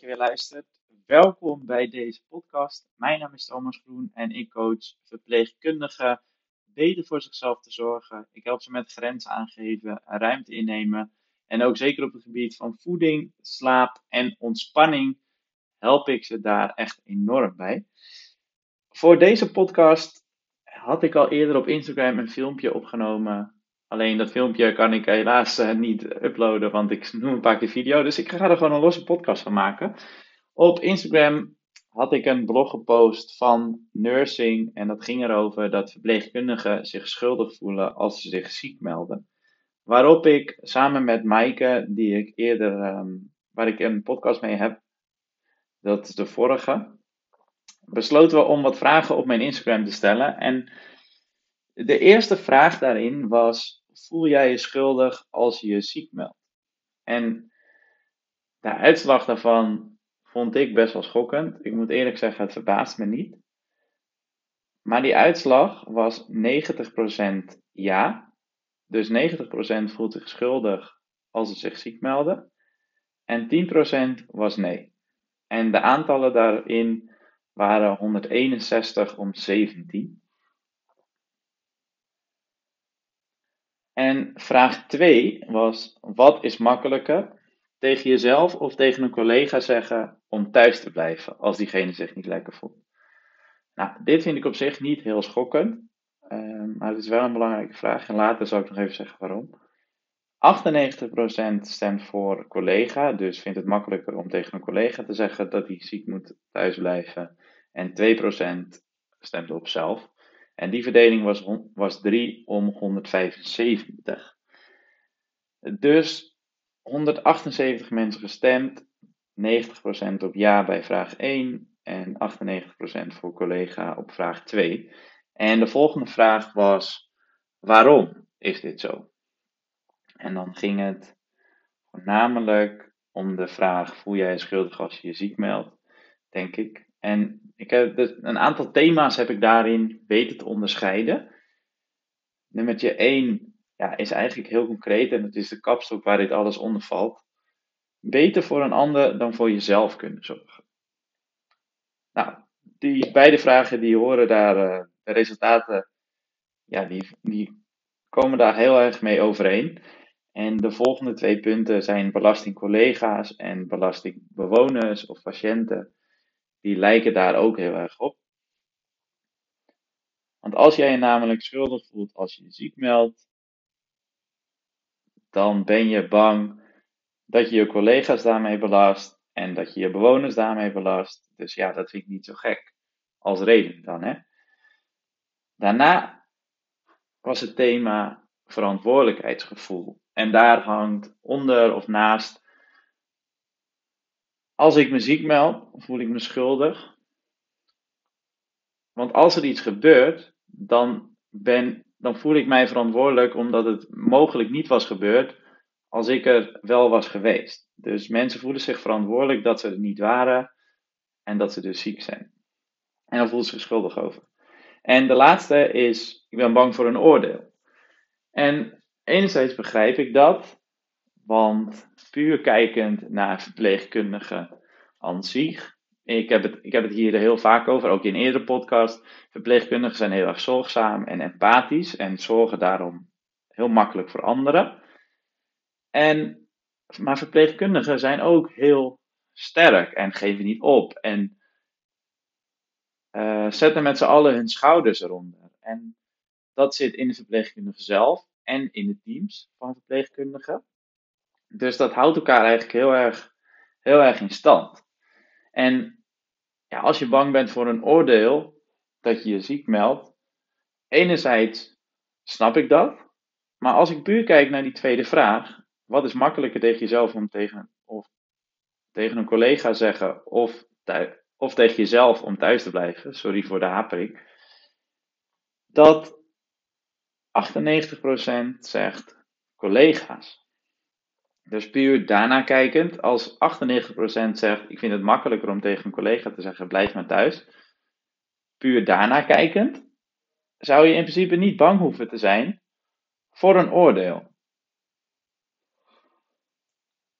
je weer luistert. Welkom bij deze podcast. Mijn naam is Thomas Groen en ik coach verpleegkundigen beter voor zichzelf te zorgen. Ik help ze met grenzen aangeven, ruimte innemen en ook zeker op het gebied van voeding, slaap en ontspanning help ik ze daar echt enorm bij. Voor deze podcast had ik al eerder op Instagram een filmpje opgenomen Alleen dat filmpje kan ik helaas uh, niet uploaden, want ik noem een paar keer video. Dus ik ga er gewoon een losse podcast van maken. Op Instagram had ik een blog gepost van nursing. En dat ging erover dat verpleegkundigen zich schuldig voelen als ze zich ziek melden. Waarop ik samen met Maaike, die ik eerder, um, waar ik een podcast mee heb, dat is de vorige, besloten we om wat vragen op mijn Instagram te stellen. En de eerste vraag daarin was: voel jij je schuldig als je je ziek meldt? En de uitslag daarvan vond ik best wel schokkend. Ik moet eerlijk zeggen, het verbaast me niet. Maar die uitslag was 90% ja. Dus 90% voelt zich schuldig als ze zich ziek melden. En 10% was nee. En de aantallen daarin waren 161 om 17. En vraag 2 was: wat is makkelijker? Tegen jezelf of tegen een collega zeggen om thuis te blijven als diegene zich niet lekker voelt? Nou, dit vind ik op zich niet heel schokkend, ehm, maar het is wel een belangrijke vraag en later zal ik nog even zeggen waarom. 98% stemt voor collega, dus vindt het makkelijker om tegen een collega te zeggen dat hij ziek moet thuisblijven. En 2% stemt op zelf. En die verdeling was, was 3 om 175. Dus 178 mensen gestemd, 90% op ja bij vraag 1 en 98% voor collega op vraag 2. En de volgende vraag was: waarom is dit zo? En dan ging het voornamelijk om de vraag: voel jij je schuldig als je je ziek meldt? Denk ik. En ik heb dus een aantal thema's heb ik daarin weten te onderscheiden. Nummertje 1 ja, is eigenlijk heel concreet en het is de kapstok waar dit alles onder valt. Beter voor een ander dan voor jezelf kunnen zorgen. Nou, die beide vragen die horen daar, uh, de resultaten, ja, die, die komen daar heel erg mee overeen. En de volgende twee punten zijn belastingcollega's en belastingbewoners of patiënten die lijken daar ook heel erg op. Want als jij je namelijk schuldig voelt als je je ziek meldt, dan ben je bang dat je je collega's daarmee belast en dat je je bewoners daarmee belast. Dus ja, dat vind ik niet zo gek als reden dan. Hè? Daarna was het thema verantwoordelijkheidsgevoel. En daar hangt onder of naast als ik me ziek meld, voel ik me schuldig. Want als er iets gebeurt, dan, ben, dan voel ik mij verantwoordelijk omdat het mogelijk niet was gebeurd als ik er wel was geweest. Dus mensen voelen zich verantwoordelijk dat ze er niet waren en dat ze dus ziek zijn. En dan voelen ze zich schuldig over. En de laatste is, ik ben bang voor een oordeel. En enerzijds begrijp ik dat, want puur kijkend naar verpleegkundigen aan zich. Ik heb, het, ik heb het hier heel vaak over, ook in eerdere podcast. Verpleegkundigen zijn heel erg zorgzaam en empathisch en zorgen daarom heel makkelijk voor anderen. En, maar verpleegkundigen zijn ook heel sterk en geven niet op. En uh, zetten met z'n allen hun schouders eronder. En dat zit in de verpleegkundige zelf en in de teams van verpleegkundigen. Dus dat houdt elkaar eigenlijk heel erg, heel erg in stand. En ja, als je bang bent voor een oordeel, dat je je ziek meldt, enerzijds snap ik dat. Maar als ik puur kijk naar die tweede vraag, wat is makkelijker tegen jezelf om tegen, of tegen een collega zeggen of, of tegen jezelf om thuis te blijven, sorry voor de hapering, dat 98% zegt collega's. Dus puur daarna kijkend, als 98% zegt: Ik vind het makkelijker om tegen een collega te zeggen: Blijf maar thuis. Puur daarna kijkend, zou je in principe niet bang hoeven te zijn voor een oordeel.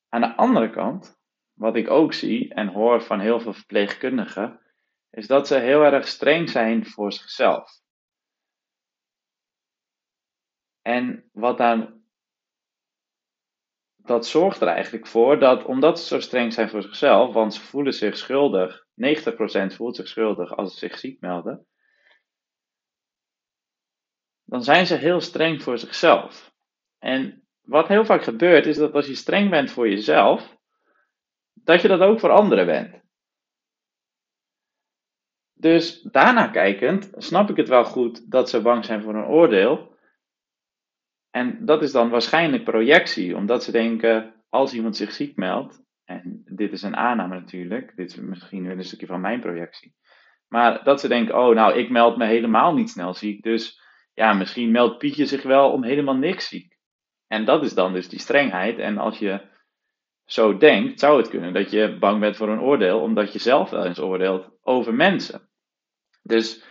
Aan de andere kant, wat ik ook zie en hoor van heel veel verpleegkundigen, is dat ze heel erg streng zijn voor zichzelf. En wat dan, dat zorgt er eigenlijk voor dat, omdat ze zo streng zijn voor zichzelf, want ze voelen zich schuldig, 90% voelt zich schuldig als ze zich ziek melden, dan zijn ze heel streng voor zichzelf. En wat heel vaak gebeurt, is dat als je streng bent voor jezelf, dat je dat ook voor anderen bent. Dus daarna kijkend, snap ik het wel goed dat ze bang zijn voor een oordeel. En dat is dan waarschijnlijk projectie, omdat ze denken, als iemand zich ziek meldt, en dit is een aanname natuurlijk, dit is misschien weer een stukje van mijn projectie, maar dat ze denken, oh nou, ik meld me helemaal niet snel ziek, dus ja, misschien meldt Pietje zich wel om helemaal niks ziek. En dat is dan dus die strengheid. En als je zo denkt, zou het kunnen dat je bang bent voor een oordeel, omdat je zelf wel eens oordeelt over mensen. Dus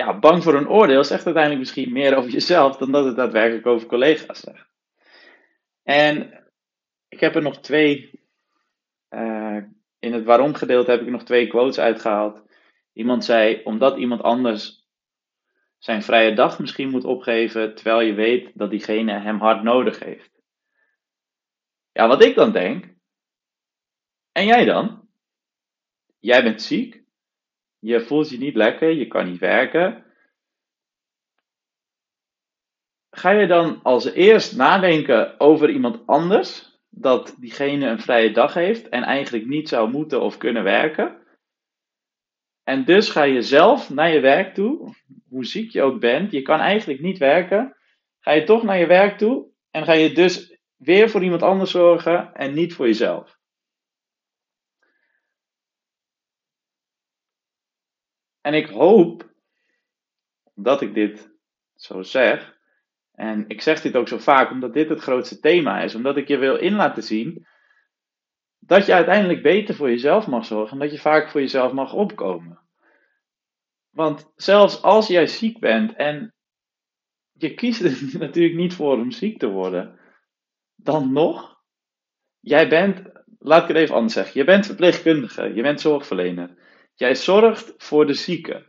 ja, bang voor een oordeel zegt uiteindelijk misschien meer over jezelf dan dat het daadwerkelijk over collega's zegt. En ik heb er nog twee, uh, in het waarom gedeelte heb ik nog twee quotes uitgehaald. Iemand zei, omdat iemand anders zijn vrije dag misschien moet opgeven, terwijl je weet dat diegene hem hard nodig heeft. Ja, wat ik dan denk, en jij dan? Jij bent ziek, je voelt je niet lekker, je kan niet werken. Ga je dan als eerst nadenken over iemand anders, dat diegene een vrije dag heeft en eigenlijk niet zou moeten of kunnen werken? En dus ga je zelf naar je werk toe, hoe ziek je ook bent, je kan eigenlijk niet werken. Ga je toch naar je werk toe en ga je dus weer voor iemand anders zorgen en niet voor jezelf. En ik hoop dat ik dit zo zeg, en ik zeg dit ook zo vaak omdat dit het grootste thema is, omdat ik je wil in laten zien dat je uiteindelijk beter voor jezelf mag zorgen en dat je vaak voor jezelf mag opkomen. Want zelfs als jij ziek bent en je kiest er natuurlijk niet voor om ziek te worden, dan nog, jij bent, laat ik het even anders zeggen, je bent verpleegkundige, je bent zorgverlener. Jij zorgt voor de zieke.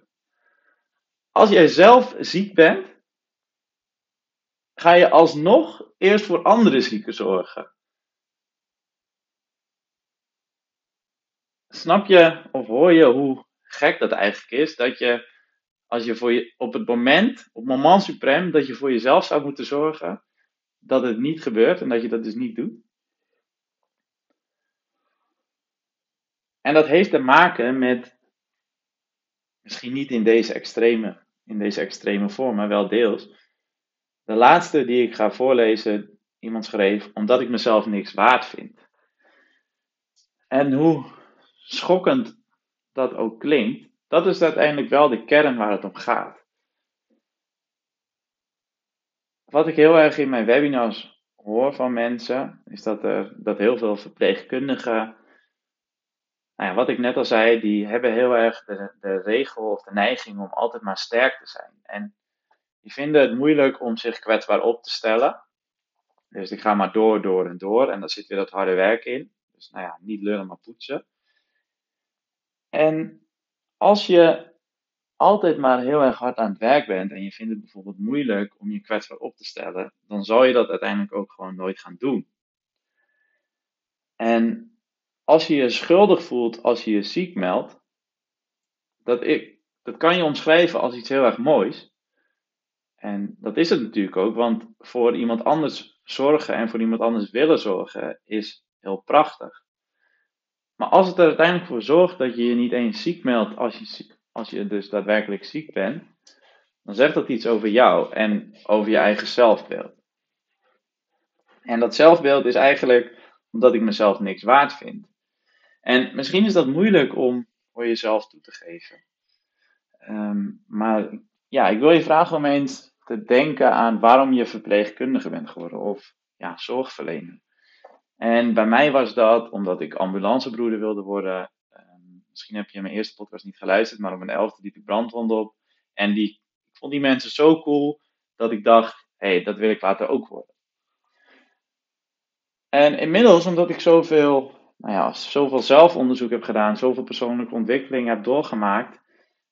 Als jij zelf ziek bent, ga je alsnog eerst voor andere zieken zorgen. Snap je of hoor je hoe gek dat eigenlijk is, dat je als je voor je op het moment, op het moment suprem, dat je voor jezelf zou moeten zorgen, dat het niet gebeurt en dat je dat dus niet doet. En dat heeft te maken met, misschien niet in deze extreme, in deze extreme vorm, maar wel deels. De laatste die ik ga voorlezen, iemand schreef, omdat ik mezelf niks waard vind. En hoe schokkend dat ook klinkt, dat is uiteindelijk wel de kern waar het om gaat. Wat ik heel erg in mijn webinars hoor van mensen, is dat, er, dat heel veel verpleegkundigen, nou ja, wat ik net al zei, die hebben heel erg de, de regel of de neiging om altijd maar sterk te zijn. En die vinden het moeilijk om zich kwetsbaar op te stellen. Dus ik ga maar door, door en door. En daar zit weer dat harde werk in. Dus nou ja, niet lullen, maar poetsen. En als je altijd maar heel erg hard aan het werk bent en je vindt het bijvoorbeeld moeilijk om je kwetsbaar op te stellen, dan zal je dat uiteindelijk ook gewoon nooit gaan doen. En als je je schuldig voelt als je je ziek meldt, dat, ik, dat kan je omschrijven als iets heel erg moois. En dat is het natuurlijk ook, want voor iemand anders zorgen en voor iemand anders willen zorgen is heel prachtig. Maar als het er uiteindelijk voor zorgt dat je je niet eens ziek meldt als je, als je dus daadwerkelijk ziek bent, dan zegt dat iets over jou en over je eigen zelfbeeld. En dat zelfbeeld is eigenlijk omdat ik mezelf niks waard vind. En misschien is dat moeilijk om voor jezelf toe te geven. Ehm, maar ja, ik wil je vragen om eens te denken aan waarom je verpleegkundige bent geworden of ja, zorgverlener. En bij mij was dat omdat ik ambulancebroeder wilde worden. Ehm, misschien heb je mijn eerste podcast niet geluisterd, maar op mijn elfde liep ik brandwonden op. En die, ik vond die mensen zo cool dat ik dacht, hé, hey, dat wil ik later ook worden. En inmiddels, omdat ik zoveel nou ja, zoveel zelfonderzoek heb gedaan, zoveel persoonlijke ontwikkeling heb doorgemaakt,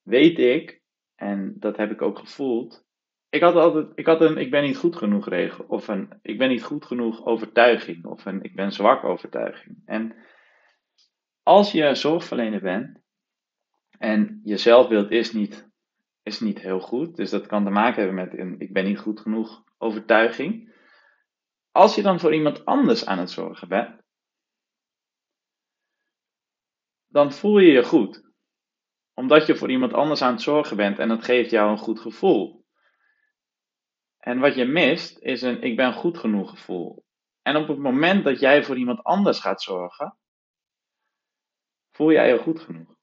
weet ik, en dat heb ik ook gevoeld, ik had altijd, ik had een ik ben niet goed genoeg regel, of een ik ben niet goed genoeg overtuiging, of een ik ben zwak overtuiging. En als je zorgverlener bent en je zelfbeeld is niet, is niet heel goed, dus dat kan te maken hebben met een ik ben niet goed genoeg overtuiging. Als je dan voor iemand anders aan het zorgen bent, dan voel je je goed. Omdat je voor iemand anders aan het zorgen bent en dat geeft jou een goed gevoel. En wat je mist is een ik ben goed genoeg gevoel. En op het moment dat jij voor iemand anders gaat zorgen, voel jij je goed genoeg.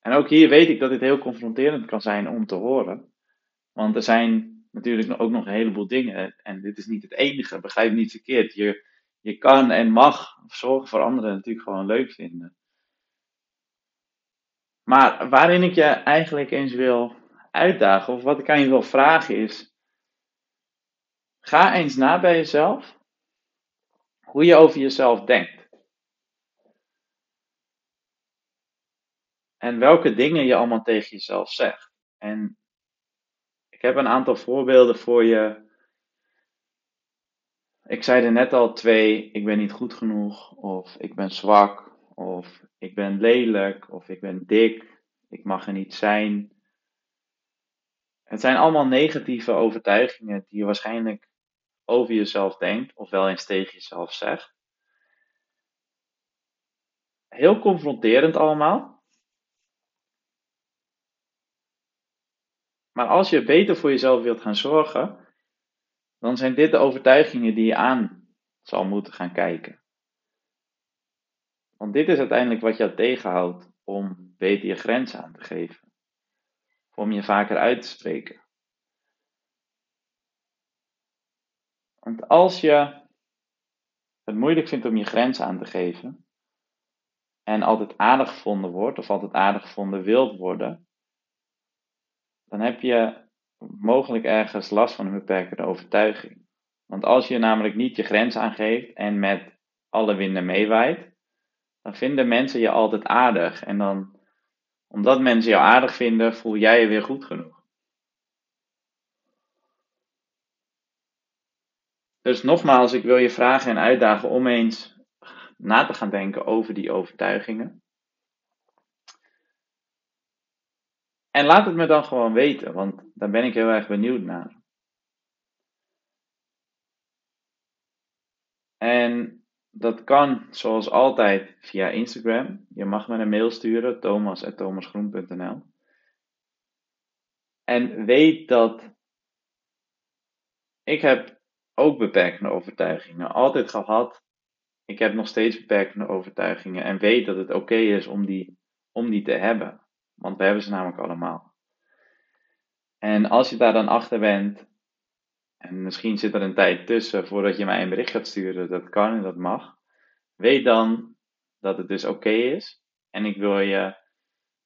En ook hier weet ik dat dit heel confronterend kan zijn om te horen. Want er zijn natuurlijk ook nog een heleboel dingen. En dit is niet het enige, begrijp niet verkeerd. Je, je kan en mag zorgen voor anderen natuurlijk gewoon leuk vinden. Maar waarin ik je eigenlijk eens wil uitdagen, of wat ik aan je wil vragen is, ga eens na bij jezelf hoe je over jezelf denkt. En welke dingen je allemaal tegen jezelf zegt. En ik heb een aantal voorbeelden voor je. Ik zei er net al twee, ik ben niet goed genoeg, of ik ben zwak, of ik ben lelijk, of ik ben dik, ik mag er niet zijn. Het zijn allemaal negatieve overtuigingen die je waarschijnlijk over jezelf denkt, of wel eens tegen jezelf zegt. Heel confronterend allemaal. Maar als je beter voor jezelf wilt gaan zorgen, dan zijn dit de overtuigingen die je aan zal moeten gaan kijken. Want dit is uiteindelijk wat jou tegenhoudt om beter je grenzen aan te geven. Om je vaker uit te spreken. Want als je het moeilijk vindt om je grenzen aan te geven, en altijd aardig gevonden wordt, of altijd aardig gevonden wilt worden, dan heb je mogelijk ergens last van een beperkende overtuiging. Want als je namelijk niet je grens aangeeft en met alle winden meewaait, dan vinden mensen je altijd aardig. En dan, omdat mensen jou aardig vinden, voel jij je weer goed genoeg. Dus nogmaals, ik wil je vragen en uitdagen om eens na te gaan denken over die overtuigingen. En laat het me dan gewoon weten, want daar ben ik heel erg benieuwd naar. En dat kan zoals altijd via Instagram. Je mag me een mail sturen, thomas.thomasgroen.nl. En weet dat ik heb ook beperkende overtuigingen. Altijd gehad. Ik heb nog steeds beperkende overtuigingen. En weet dat het oké is om die, om die te hebben. Want we hebben ze namelijk allemaal. En als je daar dan achter bent, en misschien zit er een tijd tussen voordat je mij een bericht gaat sturen, dat kan en dat mag, weet dan dat het dus oké is. En ik wil je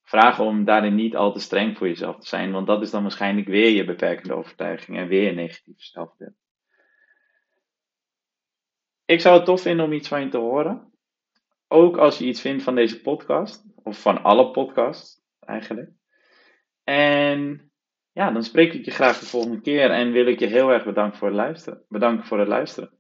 vragen om daarin niet al te streng voor jezelf te zijn, want dat is dan waarschijnlijk weer je beperkende overtuiging en weer je negatieve zelfbeeld. Ik zou het tof vinden om iets van je te horen. Ook als je iets vindt van deze podcast, of van alle podcasts eigenlijk. En ja, dan spreek ik je graag de volgende keer en wil ik je heel erg bedanken voor het luisteren. Bedanken voor het luisteren.